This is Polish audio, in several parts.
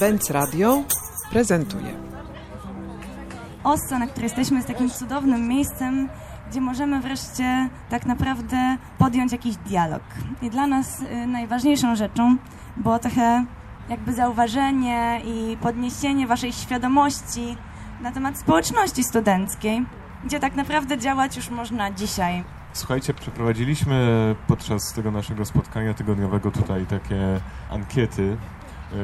Benz Radio prezentuje. Ossa, na której jesteśmy, jest takim cudownym miejscem, gdzie możemy wreszcie tak naprawdę podjąć jakiś dialog. I dla nas y, najważniejszą rzeczą było trochę jakby zauważenie i podniesienie waszej świadomości na temat społeczności studenckiej, gdzie tak naprawdę działać już można dzisiaj. Słuchajcie, przeprowadziliśmy podczas tego naszego spotkania tygodniowego tutaj takie ankiety,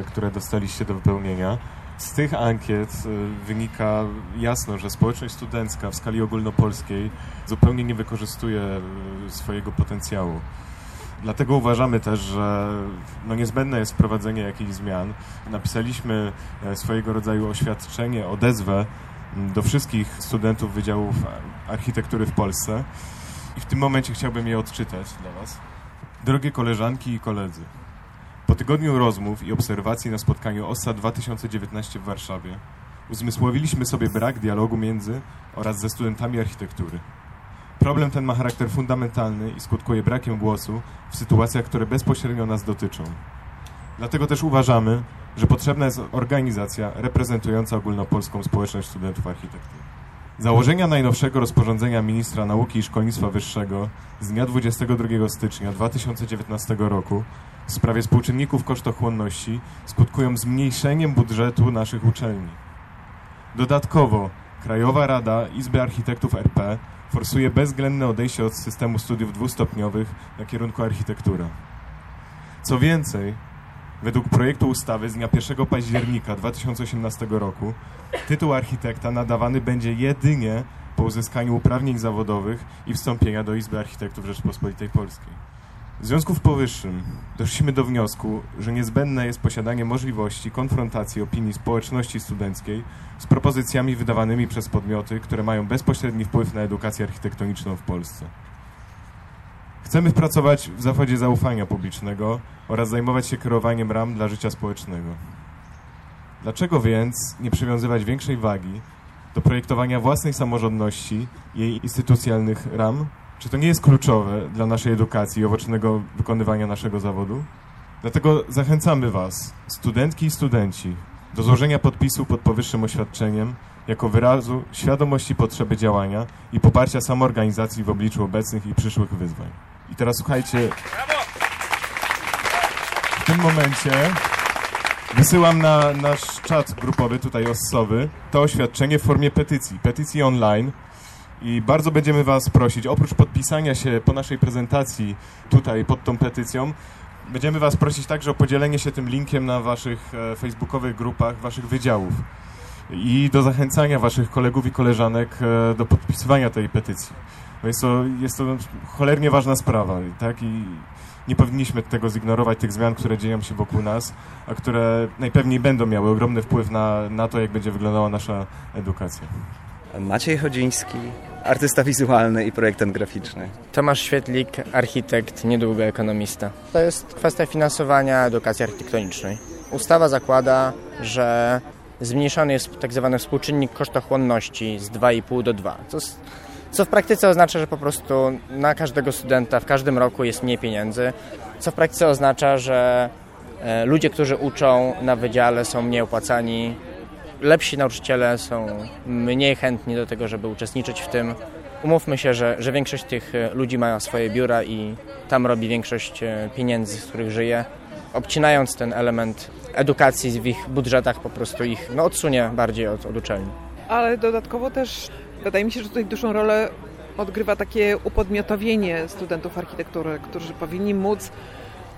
które dostaliście do wypełnienia. Z tych ankiet y, wynika jasno, że społeczność studencka w skali ogólnopolskiej zupełnie nie wykorzystuje y, swojego potencjału. Dlatego uważamy też, że no niezbędne jest wprowadzenie jakichś zmian. Napisaliśmy swojego rodzaju oświadczenie, odezwę mm, do wszystkich studentów Wydziałów Architektury w Polsce i w tym momencie chciałbym je odczytać dla Was. Drogie koleżanki i koledzy, po tygodniu rozmów i obserwacji na spotkaniu OSSA 2019 w Warszawie uzmysłowiliśmy sobie brak dialogu między oraz ze studentami architektury. Problem ten ma charakter fundamentalny i skutkuje brakiem głosu w sytuacjach, które bezpośrednio nas dotyczą. Dlatego też uważamy, że potrzebna jest organizacja reprezentująca ogólnopolską społeczność studentów architektury. Założenia najnowszego rozporządzenia ministra nauki i szkolnictwa wyższego z dnia 22 stycznia 2019 roku w sprawie współczynników kosztochłonności skutkują zmniejszeniem budżetu naszych uczelni. Dodatkowo Krajowa Rada Izby Architektów RP forsuje bezwzględne odejście od systemu studiów dwustopniowych na kierunku architektura. Co więcej, według projektu ustawy z dnia 1 października 2018 roku tytuł architekta nadawany będzie jedynie po uzyskaniu uprawnień zawodowych i wstąpienia do Izby Architektów Rzeczpospolitej Polskiej. W związku z powyższym doszliśmy do wniosku, że niezbędne jest posiadanie możliwości konfrontacji opinii społeczności studenckiej z propozycjami wydawanymi przez podmioty, które mają bezpośredni wpływ na edukację architektoniczną w Polsce. Chcemy pracować w zawodzie zaufania publicznego oraz zajmować się kierowaniem ram dla życia społecznego. Dlaczego więc nie przywiązywać większej wagi do projektowania własnej samorządności jej instytucjonalnych ram czy to nie jest kluczowe dla naszej edukacji i owocnego wykonywania naszego zawodu? Dlatego zachęcamy Was, studentki i studenci, do złożenia podpisu pod powyższym oświadczeniem jako wyrazu świadomości potrzeby działania i poparcia samoorganizacji w obliczu obecnych i przyszłych wyzwań. I teraz słuchajcie, w tym momencie wysyłam na nasz czat grupowy, tutaj ossowy, to oświadczenie w formie petycji, petycji online, i bardzo będziemy Was prosić, oprócz podpisania się po naszej prezentacji tutaj pod tą petycją, będziemy Was prosić także o podzielenie się tym linkiem na Waszych e, facebookowych grupach, Waszych wydziałów i do zachęcania Waszych kolegów i koleżanek e, do podpisywania tej petycji. Bo jest to, jest to cholernie ważna sprawa, tak? I nie powinniśmy tego zignorować, tych zmian, które dzieją się wokół nas, a które najpewniej będą miały ogromny wpływ na, na to, jak będzie wyglądała nasza edukacja. Maciej Chodziński, artysta wizualny i projektant graficzny. Tomasz Świetlik, architekt, niedługo ekonomista. To jest kwestia finansowania edukacji architektonicznej. Ustawa zakłada, że zmniejszony jest tak zwany współczynnik kosztochłonności z 2,5 do 2, co, co w praktyce oznacza, że po prostu na każdego studenta w każdym roku jest mniej pieniędzy, co w praktyce oznacza, że e, ludzie, którzy uczą na wydziale są mniej opłacani, lepsi nauczyciele są mniej chętni do tego, żeby uczestniczyć w tym. Umówmy się, że, że większość tych e, ludzi ma swoje biura i tam robi większość e, pieniędzy, z których żyje. Obcinając ten element edukacji w ich budżetach, po prostu ich no, odsunie bardziej od, od uczelni. Ale dodatkowo też wydaje mi się, że tutaj dużą rolę odgrywa takie upodmiotowienie studentów architektury, którzy powinni móc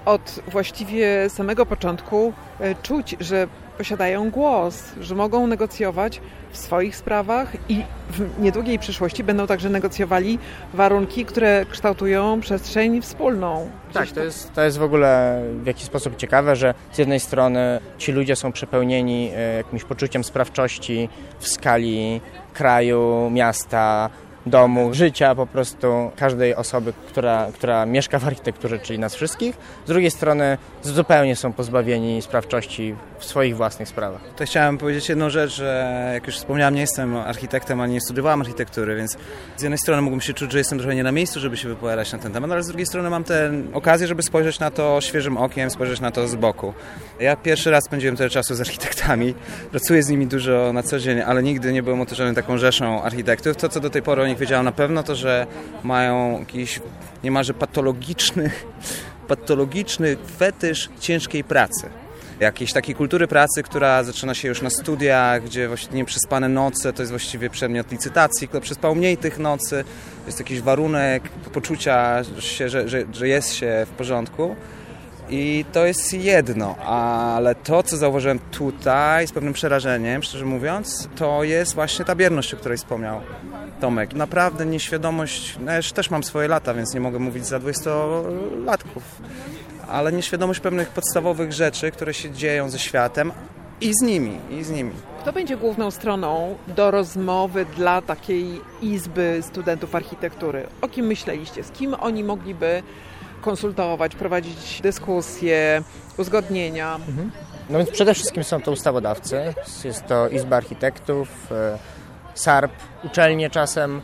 od właściwie samego początku e, czuć, że posiadają głos, że mogą negocjować w swoich sprawach i w niedługiej przyszłości będą także negocjowali warunki, które kształtują przestrzeń wspólną. tak, to jest, to jest w ogóle w jakiś sposób ciekawe, że z jednej strony ci ludzie są przepełnieni e, jakimś poczuciem sprawczości w skali kraju, miasta, domu, życia po prostu każdej osoby, która, która mieszka w architekturze, czyli nas wszystkich. Z drugiej strony zupełnie są pozbawieni sprawczości w swoich własnych sprawach. To chciałem powiedzieć jedną rzecz, że jak już wspomniałem, nie jestem architektem, ani nie studiowałem architektury, więc z jednej strony mógłbym się czuć, że jestem trochę nie na miejscu, żeby się wypowiadać na ten temat, ale z drugiej strony mam tę okazję, żeby spojrzeć na to świeżym okiem, spojrzeć na to z boku. Ja pierwszy raz spędziłem tyle czasu z architektami, pracuję z nimi dużo na co dzień, ale nigdy nie byłem otoczony taką rzeszą architektów. To, co do tej pory nich wiedziałem na pewno, to, że mają jakiś niemalże patologiczny, patologiczny fetysz ciężkiej pracy jakiejś takiej kultury pracy, która zaczyna się już na studiach, gdzie właśnie nieprzespane noce to jest właściwie przedmiot licytacji. Kto przespał mniej tych nocy, jest jakiś warunek poczucia, się, że, że, że jest się w porządku. I to jest jedno, ale to, co zauważyłem tutaj z pewnym przerażeniem, szczerze mówiąc, to jest właśnie ta bierność, o której wspomniał Tomek. Naprawdę nieświadomość, no ja już też mam swoje lata, więc nie mogę mówić za 20-latków, ale nieświadomość pewnych podstawowych rzeczy, które się dzieją ze światem i z nimi, i z nimi. Kto będzie główną stroną do rozmowy dla takiej izby studentów architektury? O kim myśleliście? Z kim oni mogliby konsultować, prowadzić dyskusje, uzgodnienia? Mhm. No więc przede wszystkim są to ustawodawcy, jest to Izba Architektów, e, SARP, uczelnie czasem.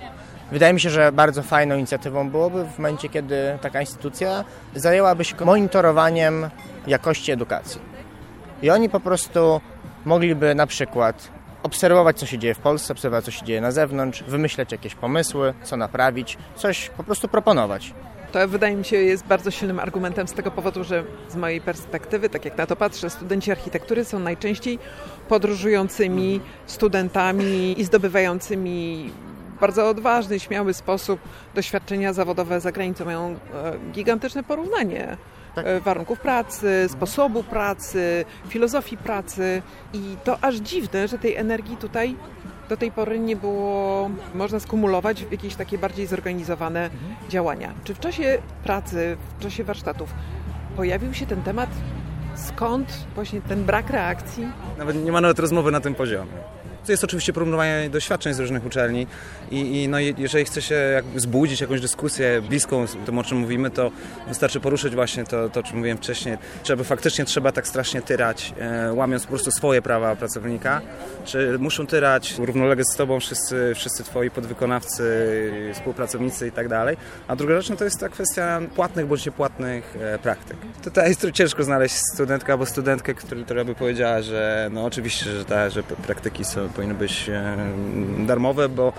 Wydaje mi się, że bardzo fajną inicjatywą byłoby w momencie, kiedy taka instytucja zajęłaby się monitorowaniem jakości edukacji. I oni po prostu mogliby na przykład obserwować, co się dzieje w Polsce, obserwować, co się dzieje na zewnątrz, wymyśleć jakieś pomysły, co naprawić, coś po prostu proponować. To wydaje mi się jest bardzo silnym argumentem z tego powodu, że z mojej perspektywy, tak jak na to patrzę, studenci architektury są najczęściej podróżującymi studentami i zdobywającymi bardzo odważny, śmiały sposób doświadczenia zawodowe za granicą. Mają e, gigantyczne porównanie tak. E, warunków pracy, sposobu pracy, filozofii pracy i to aż dziwne, że tej energii tutaj do tej pory nie było można skumulować w jakieś takie bardziej zorganizowane mhm. działania. Czy w czasie pracy, w czasie warsztatów pojawił się ten temat? Skąd właśnie ten brak reakcji? Nawet nie ma nawet rozmowy na tym poziomie. To jest oczywiście porównywanie doświadczeń z różnych uczelni i, i no, jeżeli chce się jakby zbudzić jakąś dyskusję bliską tym, o czym mówimy, to wystarczy poruszyć właśnie to, to o czym mówiłem wcześniej. Czy faktycznie trzeba tak strasznie tyrać, e, łamiąc po prostu swoje prawa pracownika, czy muszą tyrać równolegle z tobą wszyscy, wszyscy twoi podwykonawcy, współpracownicy i tak dalej. A druga rzecz no, to jest ta kwestia płatnych bądź niepłatnych e, praktyk. Tutaj jest ciężko znaleźć studentkę albo studentkę, która, która by powiedziała, że no oczywiście, że, ta, że praktyki są powinny być e, darmowe, bo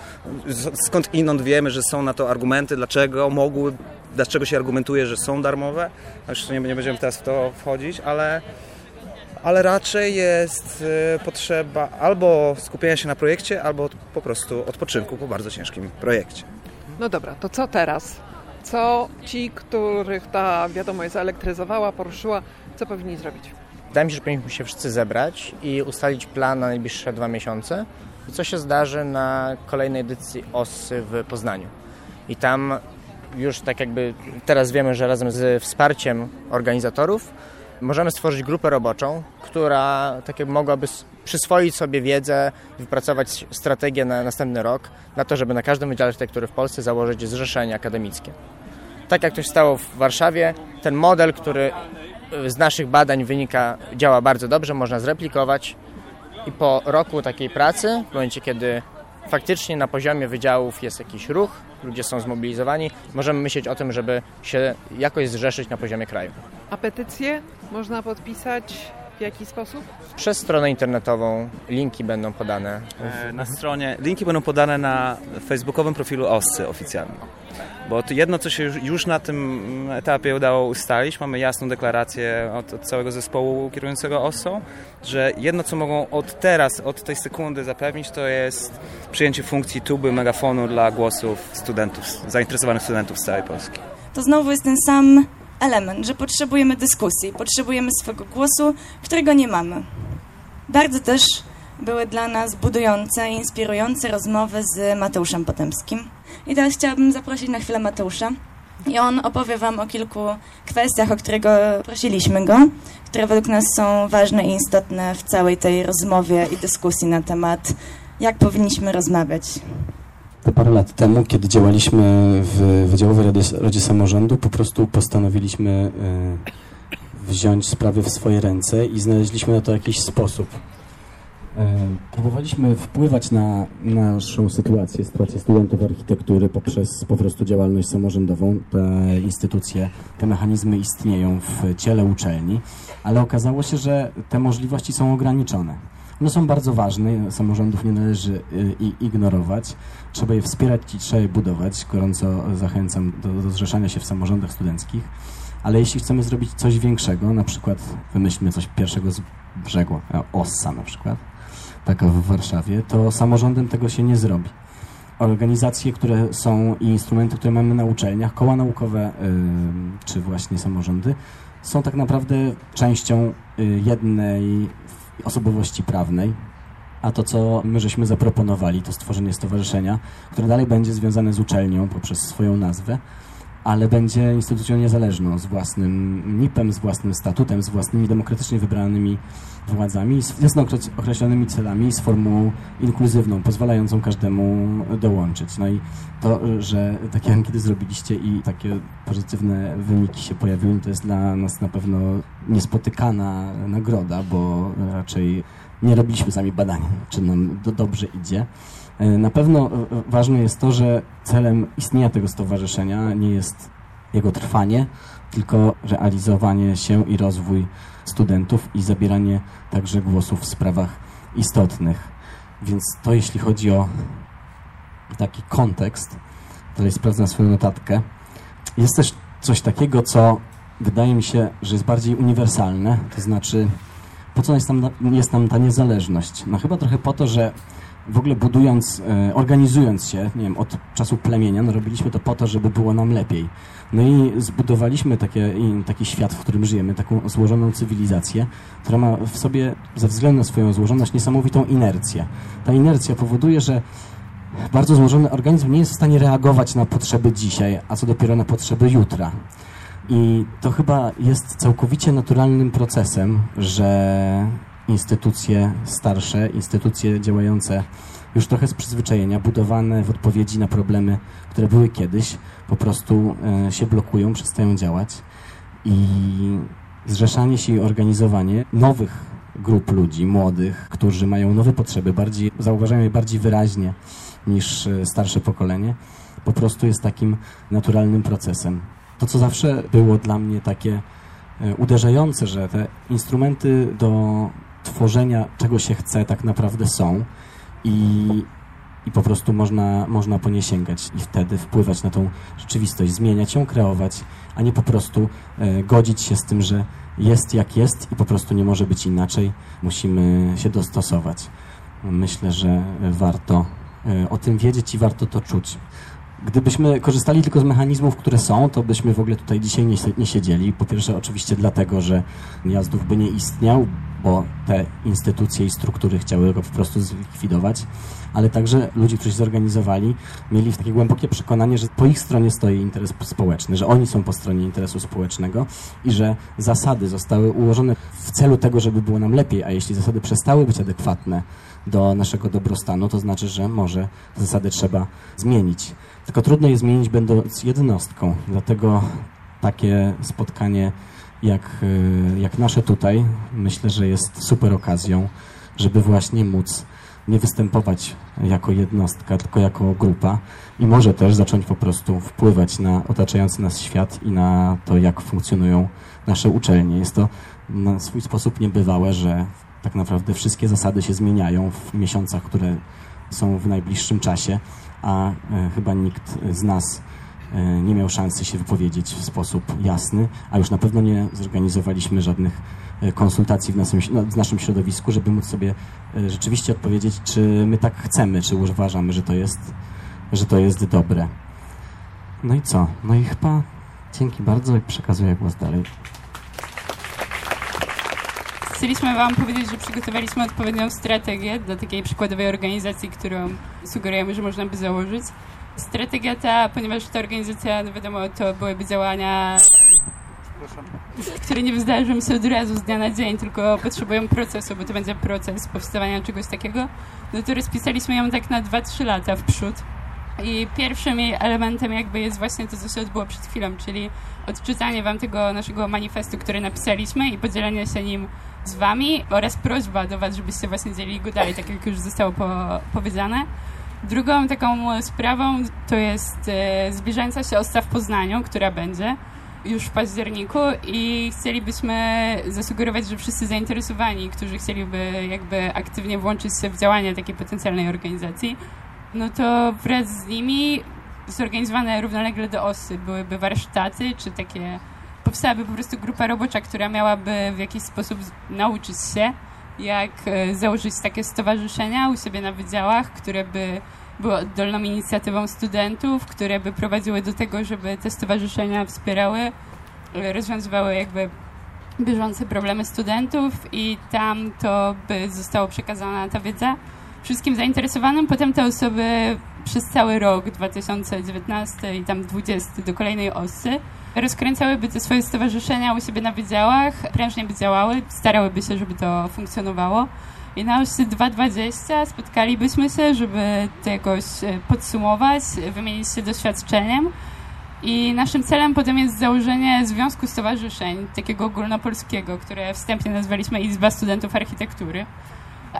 skąd inąd wiemy, że są na to argumenty, dlaczego mogły, dlaczego się argumentuje, że są darmowe. Już nie, nie będziemy teraz w to wchodzić, ale ale raczej jest e, potrzeba albo skupienia się na projekcie, albo po prostu odpoczynku po bardzo ciężkim projekcie. No dobra, to co teraz? Co ci, których ta wiadomość zaelektryzowała, poruszyła, co powinni zrobić? Wydaje mi się, że powinniśmy się wszyscy zebrać i ustalić plan na najbliższe dwa miesiące co się zdarzy na kolejnej edycji OSY w Poznaniu. I tam już tak jakby teraz wiemy, że razem z wsparciem organizatorów możemy stworzyć grupę roboczą, która tak jakby mogłaby przyswoić sobie wiedzę i wypracować strategię na następny rok, na to, żeby na każdym wydziale architektury w Polsce założyć zrzeszenie akademickie. Tak jak to się stało w Warszawie, ten model, który z naszych badań wynika, działa bardzo dobrze, można zreplikować i po roku takiej pracy, w momencie kiedy faktycznie na poziomie wydziałów jest jakiś ruch, ludzie są zmobilizowani, możemy myśleć o tym, żeby się jakoś zrzeszyć na poziomie kraju. A petycje można podpisać w jaki sposób? Przez stronę internetową linki będą podane. E, na stronie, linki będą podane na facebookowym profilu OSCY oficjalnym. Bo jedno, co się już na tym etapie udało ustalić, mamy jasną deklarację od, od całego zespołu kierującego OSO, że jedno, co mogą od teraz, od tej sekundy zapewnić, to jest przyjęcie funkcji tuby, megafonu dla głosów studentów, zainteresowanych studentów z całej Polski. To znowu jest ten sam element, że potrzebujemy dyskusji, potrzebujemy swego głosu, którego nie mamy. Bardzo też były dla nas budujące inspirujące rozmowy z Mateuszem Potemskim. I teraz chciałabym zaprosić na chwilę Mateusza. I on opowie Wam o kilku kwestiach, o którego prosiliśmy go, które według nas są ważne i istotne w całej tej rozmowie i dyskusji na temat, jak powinniśmy rozmawiać. Parę lat temu, kiedy działaliśmy w Wydziałowej Radzie, Radzie Samorządu, po prostu postanowiliśmy y, wziąć sprawy w swoje ręce i znaleźliśmy na to jakiś sposób. E, próbowaliśmy wpływać na naszą sytuację, sytuację studentów architektury poprzez po prostu działalność samorządową. Te instytucje, te mechanizmy istnieją w ciele uczelni, ale okazało się, że te możliwości są ograniczone. One są bardzo ważne, samorządów nie należy y, ignorować. Trzeba je wspierać i trzeba je budować. Gorąco zachęcam do, do zrzeszania się w samorządach studenckich. Ale jeśli chcemy zrobić coś większego, na przykład wymyślmy coś pierwszego z brzegu, e, OSSA na przykład, taka w Warszawie, to samorządem tego się nie zrobi. Organizacje, które są i instrumenty, które mamy na uczelniach, koła naukowe yy, czy właśnie samorządy, są tak naprawdę częścią yy, jednej osobowości prawnej, a to, co my żeśmy zaproponowali, to stworzenie stowarzyszenia, które dalej będzie związane z uczelnią poprzez swoją nazwę, ale będzie instytucją niezależną, z własnym NIP-em, z własnym statutem, z własnymi demokratycznie wybranymi władzami, z jasno określonymi celami, z formułą inkluzywną, pozwalającą każdemu dołączyć. No i to, że takie ankiety zrobiliście i takie pozytywne wyniki się pojawiły, to jest dla nas na pewno niespotykana nagroda, bo raczej nie robiliśmy sami badań, czy nam dobrze idzie. E, na pewno e, ważne jest to, że celem istnienia tego stowarzyszenia nie jest jego trwanie, tylko realizowanie się i rozwój studentów i zabieranie także głosów w sprawach istotnych. Więc to jeśli chodzi o taki kontekst, tutaj sprawdzam swoją notatkę. Jest też coś takiego, co wydaje mi się, że jest bardziej uniwersalne, to znaczy po co jest nam, jest ta niezależność? No chyba trochę po to, że w ogóle budując, e, organizując się, nie wiem, od czasu plemienia, no robiliśmy to po to, żeby było nam lepiej. No i zbudowaliśmy takie, taki świat, w którym żyjemy, taką złożoną cywilizację, która ma w sobie, ze względu na swoją złożoność, niesamowitą inercję. Ta inercja powoduje, że bardzo złożony organizm nie jest w stanie reagować na potrzeby dzisiaj, a co dopiero na potrzeby jutra. I to chyba jest całkowicie naturalnym procesem, że instytucje starsze, instytucje działające już trochę z przyzwyczajenia, budowane w odpowiedzi na problemy, które były kiedyś, po prostu e, się blokują, przestają działać i zrzeszanie się i organizowanie nowych grup ludzi, młodych, którzy mają nowe potrzeby, bardziej, zauważają je bardziej wyraźnie niż e, starsze pokolenie, po prostu jest takim naturalnym procesem. To, co zawsze było dla mnie takie e, uderzające, że te instrumenty do tworzenia czego się chce tak naprawdę są i, i po prostu można, można po nie sięgać i wtedy wpływać na tą rzeczywistość, zmieniać ją, kreować, a nie po prostu e, godzić się z tym, że jest jak jest i po prostu nie może być inaczej. Musimy się dostosować. Myślę, że warto e, o tym wiedzieć i warto to czuć. Gdybyśmy korzystali tylko z mechanizmów, które są, to byśmy w ogóle tutaj dzisiaj nie, nie siedzieli. Po pierwsze oczywiście dlatego, że Jazdów by nie istniał, bo te instytucje i struktury chciały go po prostu zlikwidować, ale także ludzie, którzy się zorganizowali, mieli takie głębokie przekonanie, że po ich stronie stoi interes społeczny, że oni są po stronie interesu społecznego i że zasady zostały ułożone w celu tego, żeby było nam lepiej, a jeśli zasady przestały być adekwatne do naszego dobrostanu, to znaczy, że może zasady trzeba zmienić. Tylko trudno je zmienić będąc jednostką, dlatego takie spotkanie jak, y, jak nasze tutaj, myślę, że jest super okazją, żeby właśnie móc nie występować jako jednostka, tylko jako grupa i może też zacząć po prostu wpływać na otaczający nas świat i na to, jak funkcjonują nasze uczelnie. Jest to na swój sposób niebywałe, że tak naprawdę wszystkie zasady się zmieniają w miesiącach, które są w najbliższym czasie, a e, chyba nikt z nas e, nie miał szansy się wypowiedzieć w sposób jasny, a już na pewno nie zorganizowaliśmy żadnych e, konsultacji w naszym, no, w naszym środowisku, żeby móc sobie rzeczywiście odpowiedzieć, czy my tak chcemy, czy uważamy, że to jest, że to jest dobre. No i co? No i chyba dzięki bardzo i przekazuję głos dalej. Chcieliśmy Wam powiedzieć, że przygotowaliśmy odpowiednią strategię dla takiej przykładowej organizacji, którą sugerujemy, że można by założyć. Strategia ta, ponieważ ta organizacja, no wiadomo, to byłyby działania, które nie wydarzą się od razu z dnia na dzień, tylko potrzebują procesu, bo to będzie proces powstawania czegoś takiego, no to rozpisaliśmy ją tak na 2-3 lata w przód. I pierwszym jej elementem jakby jest właśnie to, co się odbyło przed chwilą, czyli odczytanie wam tego naszego manifestu, który napisaliśmy i podzielenie się nim z wami oraz prośba do was, żebyście właśnie dzielili go dalej, tak jak już zostało po, powiedziane. Drugą taką sprawą to jest e, zbliżająca się osta w Poznaniu, która będzie już w październiku i chcielibyśmy zasugerować, że wszyscy zainteresowani, którzy chcieliby jakby aktywnie włączyć się w działanie takiej potencjalnej organizacji, no to wraz z nimi zorganizowane równolegle do OSY byłyby warsztaty, czy takie powstałaby po prostu grupa robocza, która miałaby w jakiś sposób nauczyć się, jak e, założyć takie stowarzyszenia u siebie na wydziałach, które by były oddolną inicjatywą studentów, które by prowadziły do tego, żeby te stowarzyszenia wspierały, e, rozwiązywały jakby bieżące problemy studentów i tam to by zostało przekazana ta wiedza wszystkim zainteresowanym. Potem te osoby przez cały rok 2019 i tam 20 do kolejnej osy rozkręcałyby te swoje stowarzyszenia u siebie na wydziałach, prężnie by działały, starałyby się, żeby to funkcjonowało. I na osi 2.20 spotkalibyśmy się, żeby to jakoś e, podsumować, wymienić się doświadczeniem. I naszym celem potem jest założenie Związku Stowarzyszeń, takiego ogólnopolskiego, które wstępnie nazwaliśmy Izba Studentów Architektury.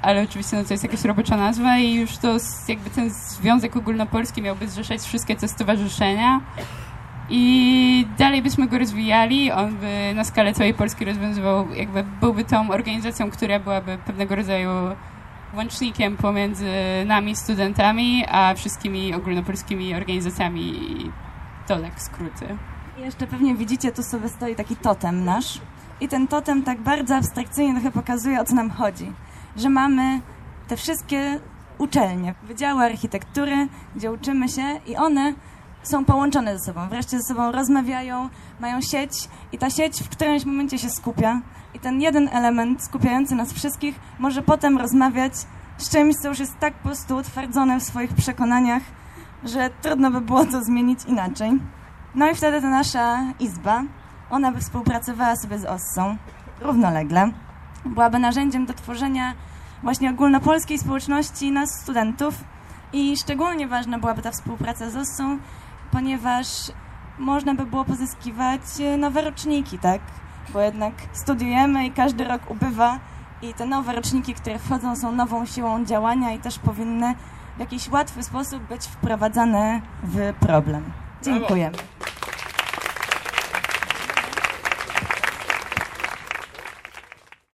Ale oczywiście no, to jest jakaś robocza nazwa i już to jakby ten Związek Ogólnopolski miałby zrzeszać wszystkie te stowarzyszenia. I dalej byśmy go rozwijali, on by na skalę całej Polski rozwiązywał, jakby byłby tą organizacją, która byłaby pewnego rodzaju łącznikiem pomiędzy nami, studentami, a wszystkimi ogólnopolskimi organizacjami. I to tak w skróty. Jeszcze pewnie widzicie, tu sobie stoi taki totem nasz. I ten totem tak bardzo abstrakcyjnie trochę pokazuje, o co nam chodzi. Że mamy te wszystkie uczelnie, wydziały architektury, gdzie uczymy się i one są połączone ze sobą, wreszcie ze sobą rozmawiają, mają sieć i ta sieć w którymś momencie się skupia i ten jeden element skupiający nas wszystkich może potem rozmawiać z czymś, co już jest tak po prostu utwardzone w swoich przekonaniach, że trudno by było to zmienić inaczej. No i wtedy ta nasza izba, ona by współpracowała sobie z OSSą równolegle, byłaby narzędziem do tworzenia właśnie ogólnopolskiej społeczności nas studentów i szczególnie ważna byłaby ta współpraca z OSSą, ponieważ można by było pozyskiwać e, nowe roczniki, tak? Bo jednak studiujemy i każdy rok ubywa i te nowe roczniki, które wchodzą, są nową siłą działania i też powinny w jakiś łatwy sposób być wprowadzane w problem. Dziękuję.